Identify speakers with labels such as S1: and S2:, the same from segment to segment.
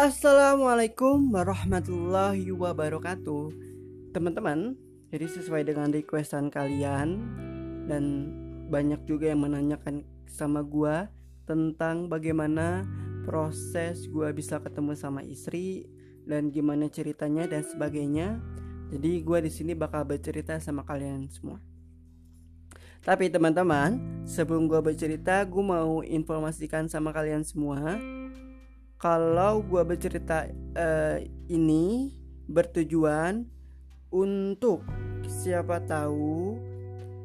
S1: Assalamualaikum warahmatullahi wabarakatuh. Teman-teman, jadi sesuai dengan requestan kalian Dan banyak juga yang menanyakan sama gua Tentang bagaimana proses gua bisa ketemu sama istri Dan gimana ceritanya dan sebagainya. Jadi gua di sini bakal bercerita sama kalian semua. Tapi teman-teman, sebelum gua bercerita, gue mau informasikan sama kalian semua kalau gue bercerita uh, ini bertujuan untuk siapa tahu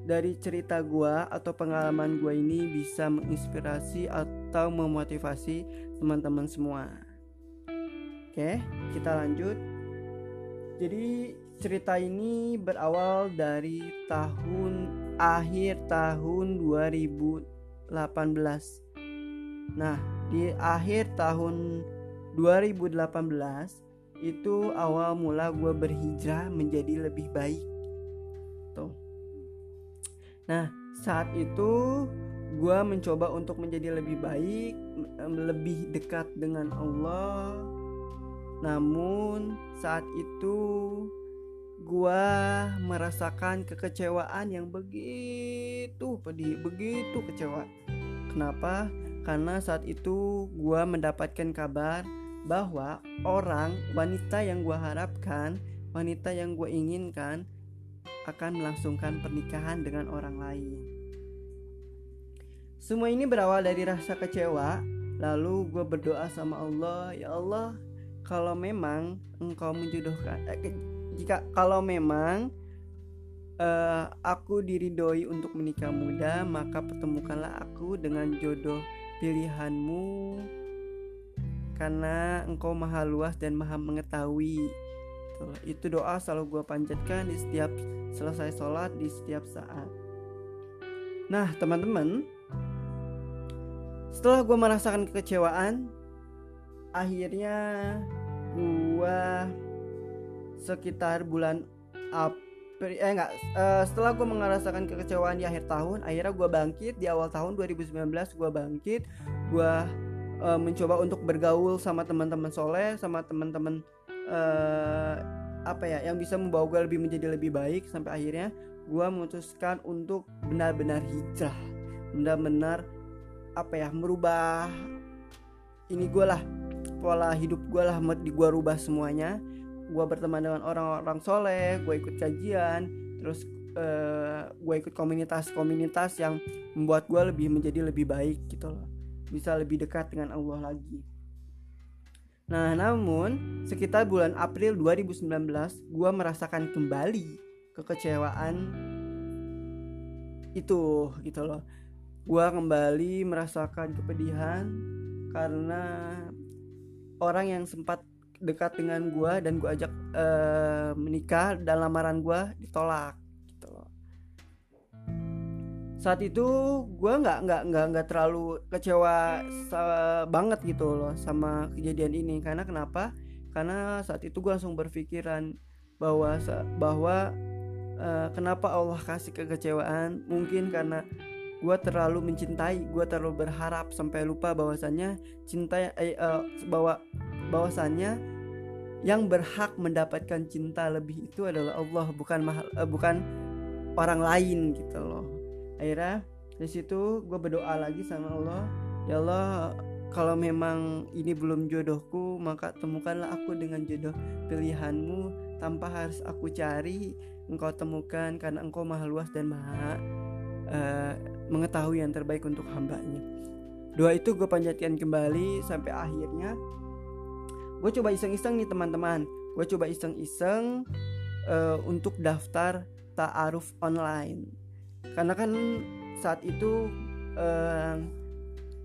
S1: dari cerita gue atau pengalaman gue ini bisa menginspirasi atau memotivasi teman-teman semua. Oke, kita lanjut. Jadi cerita ini berawal dari tahun akhir tahun 2018. Nah, di akhir tahun 2018 itu awal mula gue berhijrah menjadi lebih baik. Tuh. Nah saat itu gue mencoba untuk menjadi lebih baik lebih dekat dengan Allah. Namun saat itu gue merasakan kekecewaan yang begitu pedih begitu kecewa. Kenapa karena saat itu gue mendapatkan kabar bahwa orang wanita yang gue harapkan wanita yang gue inginkan akan melangsungkan pernikahan dengan orang lain. Semua ini berawal dari rasa kecewa. Lalu gue berdoa sama Allah ya Allah kalau memang engkau menjodohkan eh, jika kalau memang uh, aku diridoi untuk menikah muda maka pertemukanlah aku dengan jodoh pilihanmu karena engkau maha luas dan maha mengetahui. Itu doa selalu gue panjatkan di setiap selesai sholat di setiap saat. Nah teman-teman setelah gue merasakan kekecewaan akhirnya gue sekitar bulan April eh enggak. Uh, setelah gue merasakan kekecewaan di akhir tahun akhirnya gue bangkit. Di awal tahun 2019 gue bangkit. Gue uh, mencoba untuk bergaul sama teman-teman soleh sama teman-teman uh, apa ya yang bisa membawa gue lebih menjadi lebih baik. Sampai akhirnya gue memutuskan untuk benar-benar hijrah. Benar-benar apa ya merubah ini gue lah. Pola hidup gue lah di gue rubah semuanya gue berteman dengan orang-orang soleh gue ikut kajian terus uh, eh, gue ikut komunitas-komunitas yang membuat gue lebih menjadi lebih baik gitu loh. Bisa lebih dekat dengan Allah lagi. Nah namun sekitar bulan April 2019 gue merasakan kembali kekecewaan itu gitu loh. Gue kembali merasakan kepedihan karena orang yang sempat dekat dengan gue dan gue ajak uh, menikah dan lamaran gue ditolak gitu loh. Saat itu gue nggak nggak nggak nggak terlalu kecewa banget gitu loh sama kejadian ini. Karena kenapa? Karena saat itu gue langsung berpikiran bahwa bahwa uh, kenapa Allah kasih kekecewaan? Mungkin karena gue terlalu mencintai gue terlalu berharap sampai lupa bahwasannya cinta eh, uh, bahwa bahwasannya yang berhak mendapatkan cinta lebih itu adalah Allah bukan mahal, uh, bukan orang lain gitu loh. Akhirnya di situ gue berdoa lagi sama Allah ya Allah kalau memang ini belum jodohku maka temukanlah aku dengan jodoh pilihanmu. Tanpa harus aku cari engkau temukan karena engkau maha luas dan maha uh, mengetahui yang terbaik untuk hambanya. Doa itu gue panjatkan kembali sampai akhirnya gue coba iseng-iseng nih teman-teman. Gue coba iseng-iseng uh, untuk daftar ta'aruf online. Karena kan saat itu uh,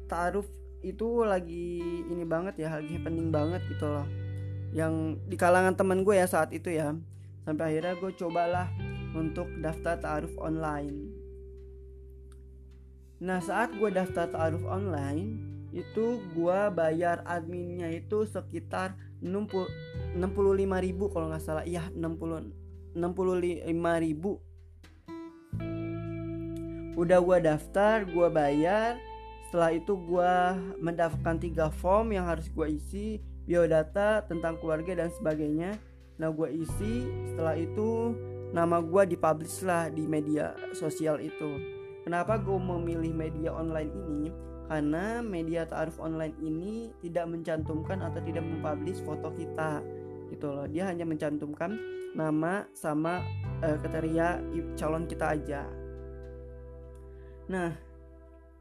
S1: ta'aruf itu lagi ini banget ya lagi penting banget gitu loh. Yang di kalangan teman gue ya saat itu ya. Sampai akhirnya gue cobalah untuk daftar ta'aruf online. Nah saat gue daftar ta'aruf online itu gua bayar adminnya itu sekitar 60 65 ribu kalau nggak salah. Iya 60 65 ribu. Udah gua daftar gua bayar. Setelah itu gua mendaftarkan tiga form yang harus gua isi biodata tentang keluarga dan sebagainya. Nah gue isi. Setelah itu nama gue dipublish lah di media sosial itu. Kenapa gue memilih media online ini karena media ta'aruf online ini tidak mencantumkan atau tidak mempublish foto kita gitu loh. Dia hanya mencantumkan nama sama uh, kriteria calon kita aja. Nah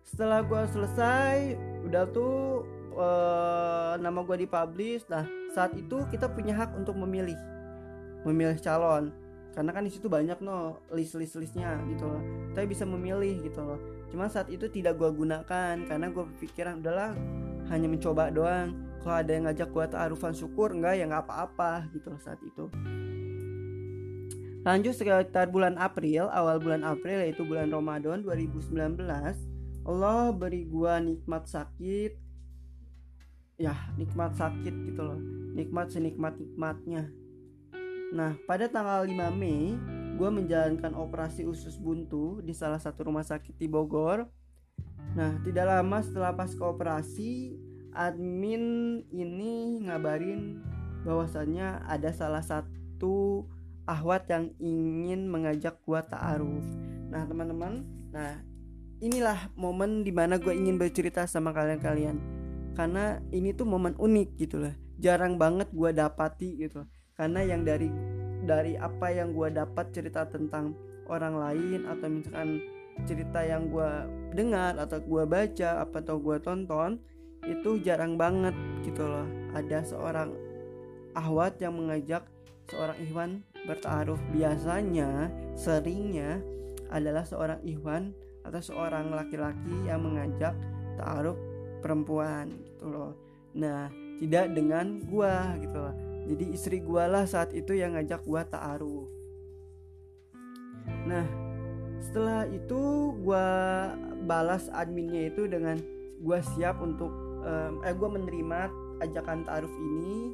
S1: setelah gue selesai udah tuh uh, nama gue dipublish. Nah saat itu kita punya hak untuk memilih memilih calon. Karena kan di situ banyak no list list listnya gitu loh. Kita bisa memilih gitu loh cuma saat itu tidak gue gunakan karena gue berpikiran udahlah hanya mencoba doang. Kalau ada yang ngajak gue taarufan syukur enggak ya nggak apa-apa gitu loh saat itu. Lanjut sekitar bulan April awal bulan April yaitu bulan Ramadan 2019 Allah beri gua nikmat sakit. Ya nikmat sakit gitu loh. Nikmat senikmat nikmatnya nah pada tanggal 5 Mei gua menjalankan operasi usus buntu di salah satu rumah sakit di Bogor. Nah tidak lama setelah pas operasi admin ini ngabarin bahwasannya ada salah satu ahwat yang ingin mengajak gua ta'aruf. Nah teman-teman nah inilah momen di mana gue ingin bercerita sama kalian-kalian. Karena ini tuh momen unik gitu lah jarang banget gue dapati gitu karena yang dari dari apa yang gue dapat cerita tentang orang lain atau misalkan cerita yang gue dengar atau gue baca apa atau gue tonton itu jarang banget gitu loh. Ada seorang ahwat yang mengajak seorang ikhwan bertaruh. Biasanya seringnya adalah seorang ikhwan atau seorang laki-laki yang mengajak taruh perempuan gitu loh. Nah tidak dengan gua gitu loh jadi istri gua lah saat itu yang ngajak gua taruh nah setelah itu gua balas adminnya itu dengan gua siap untuk um, eh gua menerima ajakan taruh ini.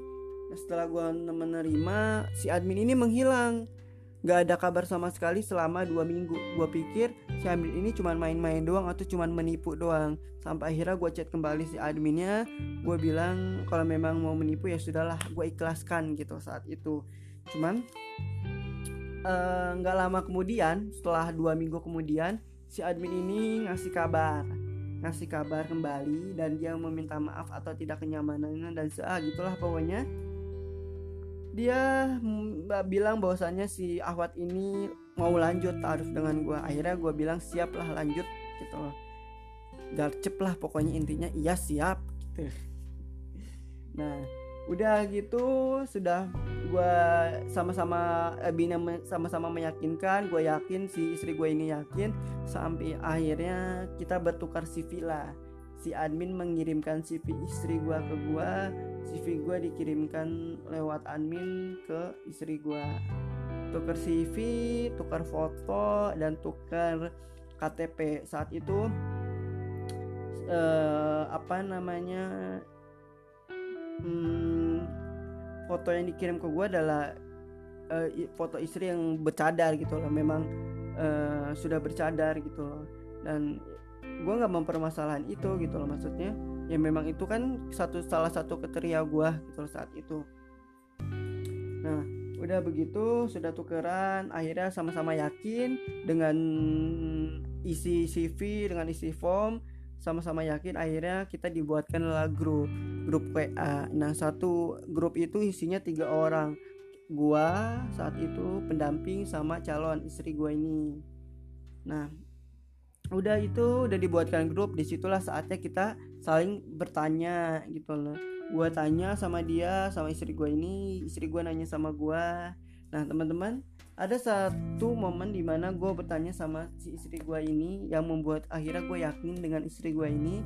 S1: Setelah gue menerima si admin ini menghilang Gak ada kabar sama sekali selama dua minggu. Gue pikir si admin ini cuma main-main doang atau cuma menipu doang. Sampai akhirnya gue chat kembali si adminnya. Gue bilang kalau memang mau menipu ya sudahlah gue ikhlaskan gitu saat itu. Cuman eh, nggak uh, lama kemudian setelah dua minggu kemudian si admin ini ngasih kabar. Ngasih kabar kembali dan dia meminta maaf atau tidak kenyamanannya dan ah gitulah pokoknya dia bilang bahwasannya si Ahwat ini mau lanjut taruh dengan gue akhirnya gue bilang siap lah lanjut gitu loh. Lah pokoknya intinya iya siap gitu. Nah udah gitu sudah gue sama-sama eh, bina sama-sama meyakinkan gue yakin si istri gue ini yakin sampai akhirnya kita bertukar CV lah si admin mengirimkan CV istri gua ke gua CV gua dikirimkan lewat admin ke istri gua. Tukar CV tukar foto dan tukar KTP saat itu eh, apa namanya hmm, foto yang dikirim ke gua adalah eh, foto istri yang bercadar gitu loh. Memang eh, sudah bercadar gitu loh. Dan gue nggak mempermasalahan itu gitu loh maksudnya. Ya memang itu kan satu salah satu kriteria gue gitu loh saat itu. Nah udah begitu sudah tukeran akhirnya sama-sama yakin dengan isi CV dengan isi form sama-sama yakin akhirnya kita dibuatkanlah grup grup WA nah satu grup itu isinya tiga orang. Gua saat itu pendamping sama calon istri gua ini. Nah udah itu udah dibuatkan grup. Di situlah saatnya kita saling bertanya gitu loh. Gue tanya sama dia sama istri gue ini istri gue nanya sama gue nah teman-teman ada satu momen di mana gue bertanya sama si istri gue ini yang membuat akhirnya gue yakin dengan istri gue ini.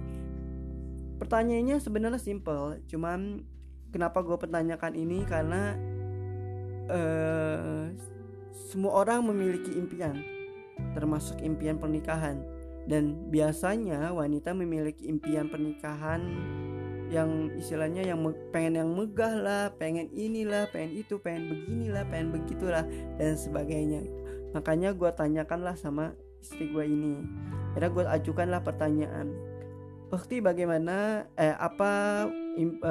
S1: Pertanyaannya sebenarnya simple cuman kenapa gue pertanyakan ini? Karena uh, semua orang memiliki impian termasuk impian pernikahan. Dan biasanya wanita memiliki impian pernikahan yang istilahnya yang pengen yang megah lah, pengen inilah, pengen itu, pengen beginilah, pengen begitulah dan sebagainya. Makanya gue tanyakanlah sama istri gue ini. Akhirnya gue ajukanlah pertanyaan. Ukti bagaimana eh apa impi,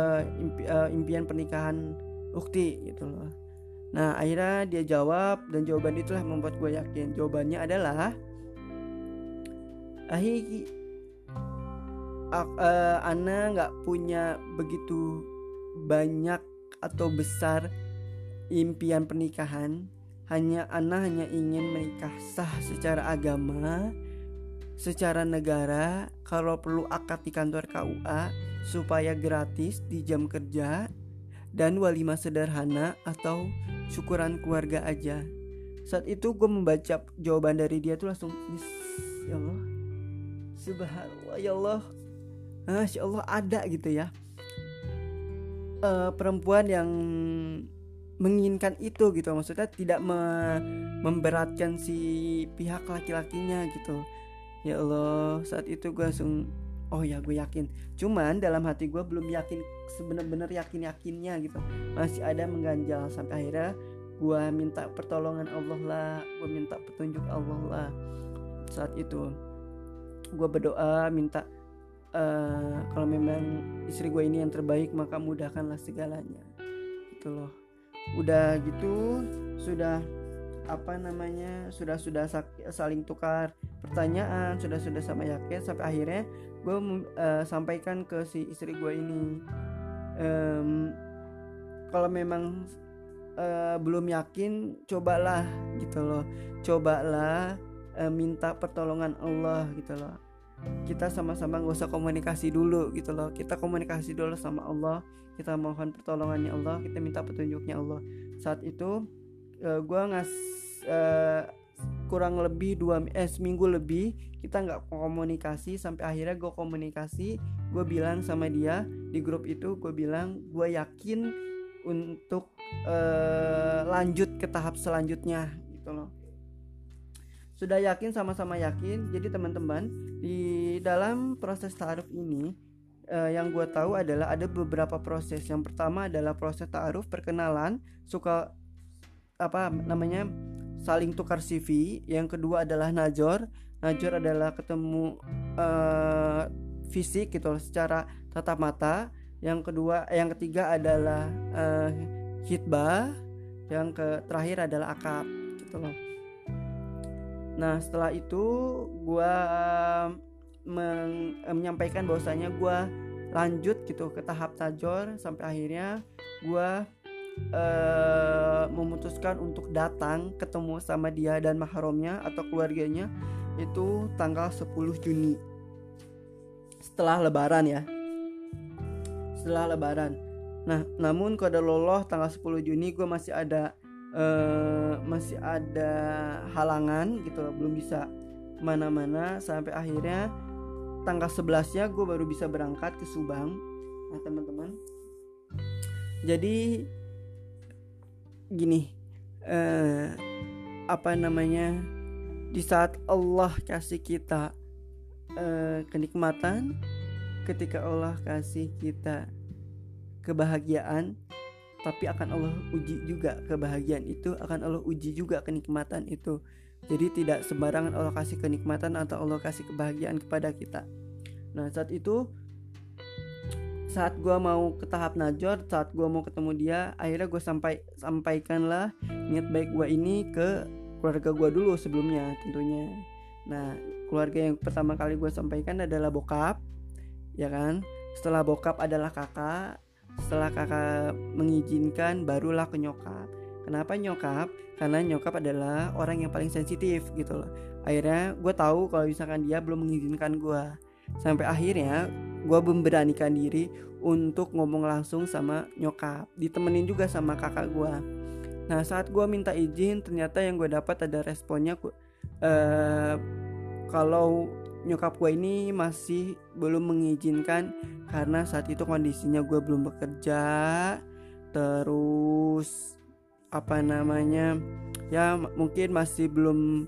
S1: uh, impian pernikahan Ukti gitu loh nah akhirnya dia jawab dan jawaban itulah membuat gue yakin. Jawabannya adalah ahi uh, Ana nggak punya begitu banyak atau besar impian pernikahan. Hanya Ana hanya ingin menikah sah secara agama secara negara. Kalau perlu akad di kantor KUA supaya gratis di jam kerja dan walimah sederhana atau syukuran keluarga aja. Saat itu gue membaca jawaban dari dia tuh langsung ya Allah. Subhanallah ya Allah. Masya Allah ada gitu ya. Uh, perempuan yang menginginkan itu gitu. Maksudnya tidak me memberatkan si pihak laki-lakinya gitu. Ya Allah saat itu gue langsung oh ya gue yakin. Cuman dalam hati gue belum yakin sebenar-benar yakin yakinnya gitu. Masih ada mengganjal sampai akhirnya gue minta pertolongan Allah lah gue minta petunjuk Allah lah. Saat itu gue berdoa minta uh, kalau memang istri gue ini yang terbaik maka mudahkanlah segalanya. Gitu loh. Udah gitu sudah apa namanya sudah sudah saling tukar pertanyaan sudah sudah sama yakin sampai akhirnya gue uh, sampaikan ke si istri gue ini. Um, kalau memang uh, belum yakin cobalah gitu loh. Cobalah uh, minta pertolongan Allah gitu loh. Kita sama-sama gak usah komunikasi dulu gitu loh. Kita komunikasi dulu sama Allah. Kita mohon pertolongannya Allah. Kita minta petunjuknya Allah. Saat itu uh, gue ngas uh, kurang lebih dua eh seminggu lebih kita nggak komunikasi sampai akhirnya gue komunikasi gue bilang sama dia di grup itu gue bilang gue yakin untuk uh, lanjut ke tahap selanjutnya gitu loh. Sudah yakin sama-sama yakin. Jadi teman-teman di dalam proses taruh ini uh, yang gue tahu adalah ada beberapa proses. Yang pertama adalah proses taruh perkenalan suka apa namanya saling tukar CV yang kedua adalah najor. Najor adalah ketemu uh, fisik gitu loh, secara tatap mata. Yang kedua yang ketiga adalah uh, hitbah yang ke terakhir adalah akad gitu loh. Nah setelah itu gue men menyampaikan bahwasanya gue lanjut gitu ke tahap tajor sampai akhirnya gue uh, memutuskan untuk datang ketemu sama dia dan mahromnya atau keluarganya itu tanggal 10 Juni. Setelah lebaran ya. Setelah lebaran. Nah namun kode loloh tanggal 10 Juni gue masih ada uh, masih ada halangan gitu loh belum bisa mana-mana sampai akhirnya tanggal 11 nya gue baru bisa berangkat ke Subang. Nah teman-teman. Jadi gini uh, apa namanya di saat Allah kasih kita uh, kenikmatan ketika Allah kasih kita kebahagiaan tapi akan Allah uji juga kebahagiaan itu akan Allah uji juga kenikmatan itu. Jadi tidak sembarangan Allah kasih kenikmatan atau Allah kasih kebahagiaan kepada kita. Nah saat itu saat gue mau ke tahap najor saat gue mau ketemu dia akhirnya gue sampai sampaikanlah niat baik gue ini ke keluarga gue dulu sebelumnya tentunya. Nah keluarga yang pertama kali gue sampaikan adalah bokap ya kan? Setelah bokap adalah kakak setelah kakak mengizinkan barulah ke nyokap. Kenapa nyokap? Karena nyokap adalah orang yang paling sensitif gitu loh. Akhirnya gue tahu kalau misalkan dia belum mengizinkan gue sampai akhirnya gue memberanikan diri untuk ngomong langsung sama nyokap ditemenin juga sama kakak gue nah saat gue minta izin ternyata yang gue dapat ada responnya uh, kalau nyokap gue ini masih belum mengizinkan karena saat itu kondisinya gue belum bekerja. Terus apa namanya ya mungkin masih belum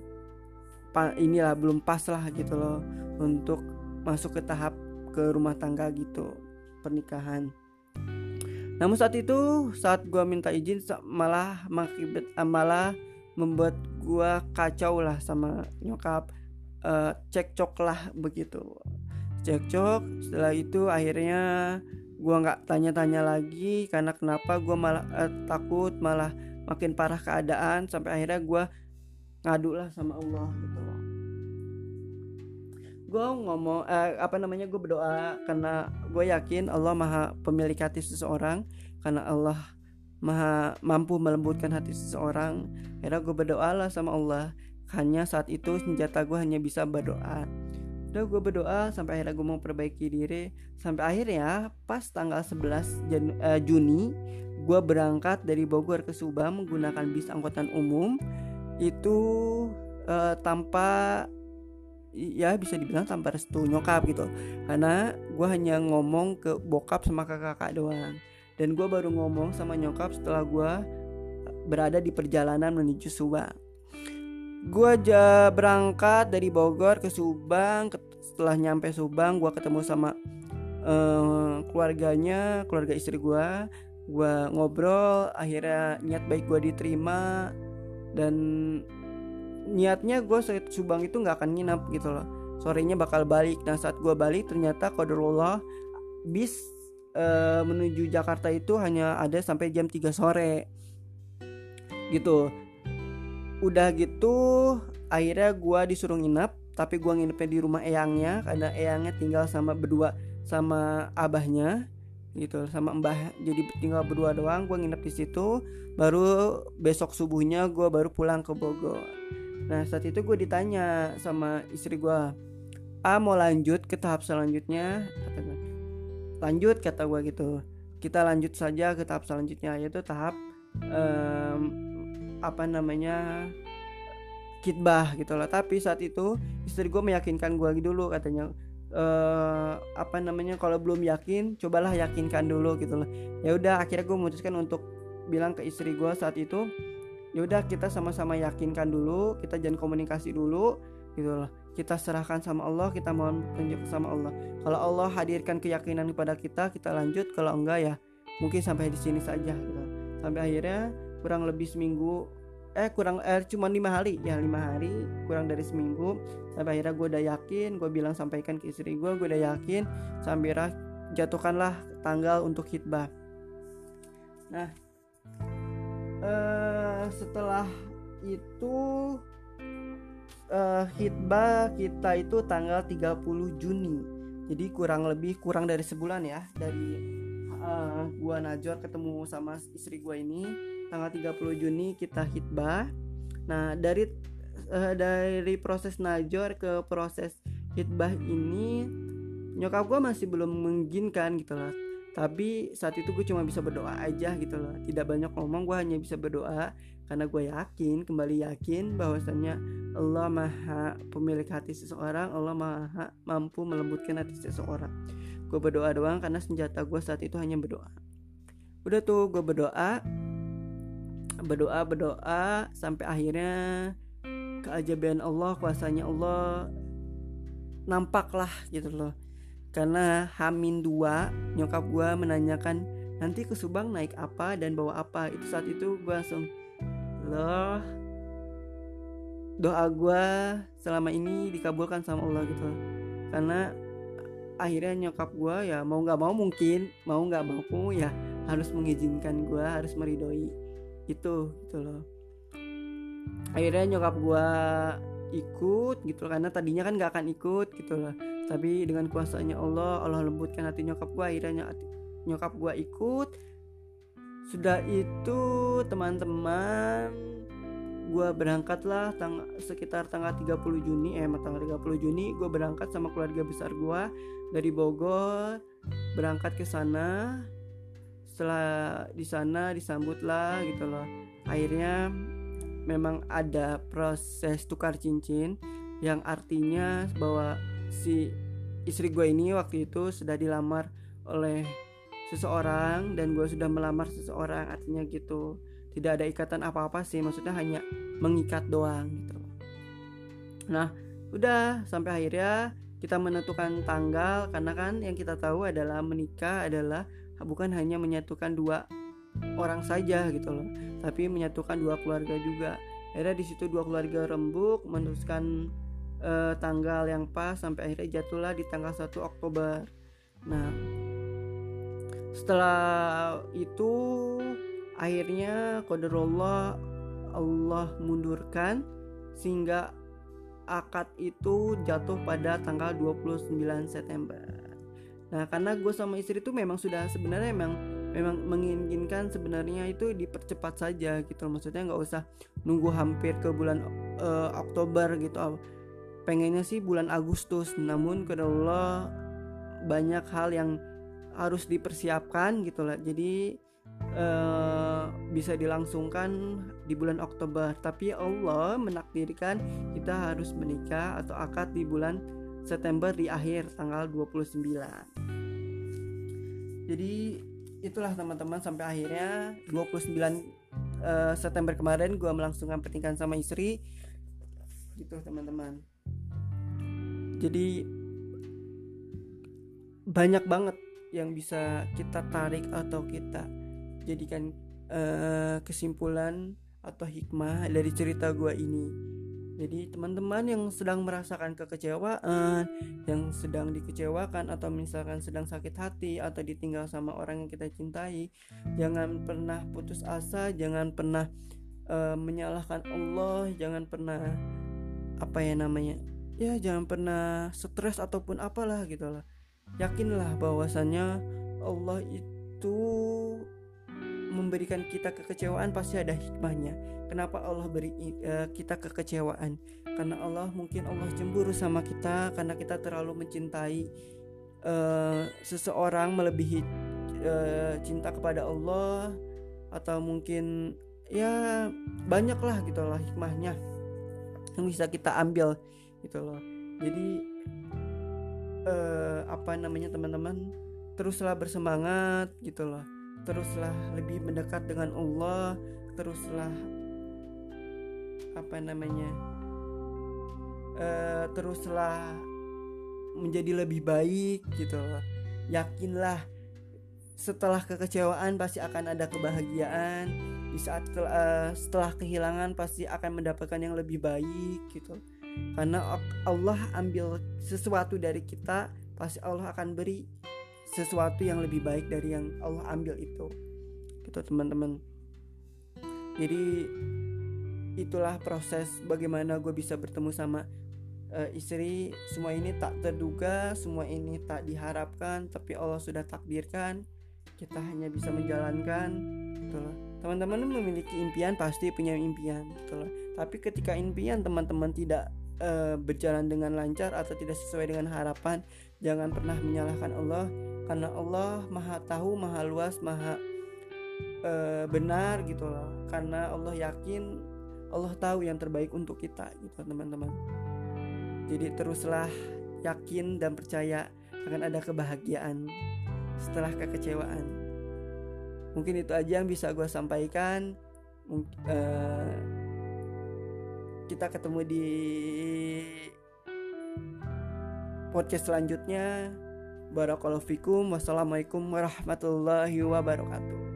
S1: inilah belum pas lah gitu loh untuk masuk ke tahap ke rumah tangga gitu pernikahan. Namun saat itu saat gue minta izin malah makibat malah membuat gue kacau lah sama nyokap. Uh, cekcok lah begitu. Cekcok setelah itu akhirnya gue nggak tanya-tanya lagi karena kenapa gue malah eh, takut malah makin parah keadaan sampai akhirnya gue ngadu lah sama Allah gitu. loh gue ngomong eh, apa namanya gue berdoa karena gue yakin Allah maha pemilik hati seseorang karena Allah maha mampu melembutkan hati seseorang. Akhirnya gue berdoa lah sama Allah. Hanya saat itu senjata gue hanya bisa berdoa. Udah gue berdoa sampai akhirnya gue mau perbaiki diri. Sampai akhirnya pas tanggal 11 Jan uh, Juni gue berangkat dari Bogor ke Subang menggunakan bis angkutan umum. Itu uh, tanpa ya bisa dibilang tanpa restu nyokap gitu. Karena gue hanya ngomong ke bokap sama kakak-kakak doang. Dan gue baru ngomong sama nyokap setelah gue berada di perjalanan menuju Subang. Gue aja berangkat dari Bogor ke Subang. Setelah nyampe Subang gue ketemu sama uh, keluarganya keluarga istri gue gue ngobrol akhirnya niat baik gue diterima. Dan niatnya gue saat Subang itu nggak akan nginap gitu loh. Sorenya bakal balik. Nah saat gue balik ternyata kodarullah bis uh, menuju Jakarta itu hanya ada sampai jam 3 sore. Gitu. Udah gitu akhirnya gue disuruh nginep tapi gue nginepnya di rumah eyangnya karena eyangnya tinggal sama berdua sama abahnya gitu sama mbah. Jadi tinggal berdua doang gue nginep di situ. Baru besok subuhnya gue baru pulang ke Bogor nah saat itu gue ditanya sama istri gue ah mau lanjut ke tahap selanjutnya? Kata gue lanjut kata gue gitu. Kita lanjut saja ke tahap selanjutnya yaitu tahap um, apa namanya kitbah gitu lah tapi saat itu istri gue meyakinkan gue dulu katanya e, apa namanya kalau belum yakin cobalah yakinkan dulu gitu loh. Ya udah akhirnya gue memutuskan untuk bilang ke istri gue saat itu ya udah kita sama-sama yakinkan dulu kita jangan komunikasi dulu gitu loh. Kita serahkan sama Allah kita mohon petunjuk sama Allah. Kalau Allah hadirkan keyakinan kepada kita kita lanjut. Kalau enggak ya mungkin sampai di sini saja gitu sampai akhirnya kurang lebih seminggu eh kurang eh cuma lima hari. Ya lima hari kurang dari seminggu. Sampai akhirnya gue udah yakin gue bilang sampaikan ke istri gue gue udah yakin. Sampai jatuhkanlah tanggal untuk hitbah nah eh, setelah itu eh, hitbah kita itu tanggal 30 Juni. Jadi kurang lebih kurang dari sebulan ya dari uh, gua Najor ketemu sama istri gua ini. Tanggal 30 Juni kita hitbah nah dari uh, dari proses Najor ke proses hitbah ini nyokap gua masih belum mengizinkan gitu loh tapi saat itu gue cuma bisa berdoa aja gitu loh. Tidak banyak ngomong gue hanya bisa berdoa. Karena gue yakin kembali yakin bahwasannya Allah maha pemilik hati seseorang Allah maha mampu melembutkan hati seseorang. Gue berdoa doang karena senjata gue saat itu hanya berdoa. Udah tuh gue berdoa. Berdoa berdoa sampai akhirnya keajaiban Allah kuasanya Allah nampaklah gitu loh karena Hamin dua nyokap gue menanyakan nanti ke Subang naik apa dan bawa apa? Itu saat itu gue langsung loh. Doa gue selama ini dikabulkan sama Allah gitu. Karena akhirnya nyokap gue ya mau nggak mau mungkin mau nggak mau ya harus mengizinkan gue harus meridoi itu gitu loh. Akhirnya nyokap gue ikut gitu karena tadinya kan nggak akan ikut gitu loh tapi dengan kuasanya Allah Allah lembutkan hati nyokap gue akhirnya nyokap gue ikut. Sudah itu teman-teman gue berangkat lah tang sekitar tanggal 30 Juni eh tanggal 30 Juni gue berangkat sama keluarga besar gue dari Bogor. Berangkat ke sana. Setelah di sana disambut lah gitu loh. Akhirnya memang ada proses tukar cincin yang artinya bahwa si istri gue ini waktu itu sudah dilamar oleh seseorang dan gue sudah melamar seseorang artinya gitu. Tidak ada ikatan apa-apa sih maksudnya hanya mengikat doang gitu. Nah udah sampai akhirnya kita menentukan tanggal karena kan yang kita tahu adalah menikah adalah bukan hanya menyatukan dua orang saja gitu loh tapi menyatukan dua keluarga juga. Akhirnya di situ dua keluarga rembuk meneruskan uh, tanggal yang pas sampai akhirnya jatuhlah di tanggal 1 Oktober nah setelah itu akhirnya qadarullah Allah mundurkan sehingga akad itu jatuh pada tanggal 29 September. Nah, karena gue sama istri itu memang sudah sebenarnya memang memang menginginkan sebenarnya itu dipercepat saja gitu. Maksudnya nggak usah nunggu hampir ke bulan uh, Oktober gitu. Pengennya sih bulan Agustus. Namun Allah banyak hal yang harus dipersiapkan gitu lah. Jadi uh, bisa dilangsungkan di bulan Oktober tapi Allah menakdirkan kita harus menikah atau akad di bulan September di akhir tanggal 29 jadi itulah teman-teman sampai akhirnya 29 uh, eh, September kemarin gue melangsungkan pernikahan sama istri gitu teman-teman jadi banyak banget yang bisa kita tarik atau kita jadikan uh, kesimpulan atau hikmah dari cerita gua ini. Jadi teman-teman yang sedang merasakan kekecewaan, yang sedang dikecewakan atau misalkan sedang sakit hati atau ditinggal sama orang yang kita cintai, jangan pernah putus asa, jangan pernah uh, menyalahkan Allah, jangan pernah apa ya namanya? Ya jangan pernah stres ataupun apalah gitulah. Yakinlah bahwasannya Allah itu memberikan kita kekecewaan pasti ada hikmahnya. Kenapa Allah beri uh, kita kekecewaan? Karena Allah mungkin Allah cemburu sama kita karena kita terlalu mencintai uh, seseorang melebihi uh, cinta kepada Allah atau mungkin ya banyaklah gitulah hikmahnya yang bisa kita ambil gitu loh. Jadi uh, apa namanya teman-teman teruslah bersemangat gitu loh. Teruslah lebih mendekat dengan Allah teruslah apa namanya uh, teruslah menjadi lebih baik gitu loh. Yakinlah setelah kekecewaan pasti akan ada kebahagiaan. Di saat uh, setelah kehilangan pasti akan mendapatkan yang lebih baik gitu karena Allah ambil sesuatu dari kita pasti Allah akan beri sesuatu yang lebih baik dari yang Allah ambil itu. Gitu teman-teman. Jadi itulah proses bagaimana gue bisa bertemu sama uh, istri. Semua ini tak terduga semua ini tak diharapkan tapi Allah sudah takdirkan. Kita hanya bisa menjalankan loh teman-teman memiliki impian pasti punya impian loh tapi ketika impian teman-teman tidak uh, berjalan dengan lancar atau tidak sesuai dengan harapan jangan pernah menyalahkan Allah. Karena Allah maha tahu maha luas maha uh, benar gitu loh. Karena Allah yakin Allah tahu yang terbaik untuk kita gitu teman-teman. Jadi teruslah yakin dan percaya akan ada kebahagiaan setelah kekecewaan. Mungkin itu aja yang bisa gue sampaikan. Uh, kita ketemu di podcast selanjutnya Barakallahu fikum. Wassalamualaikum warahmatullahi wabarakatuh.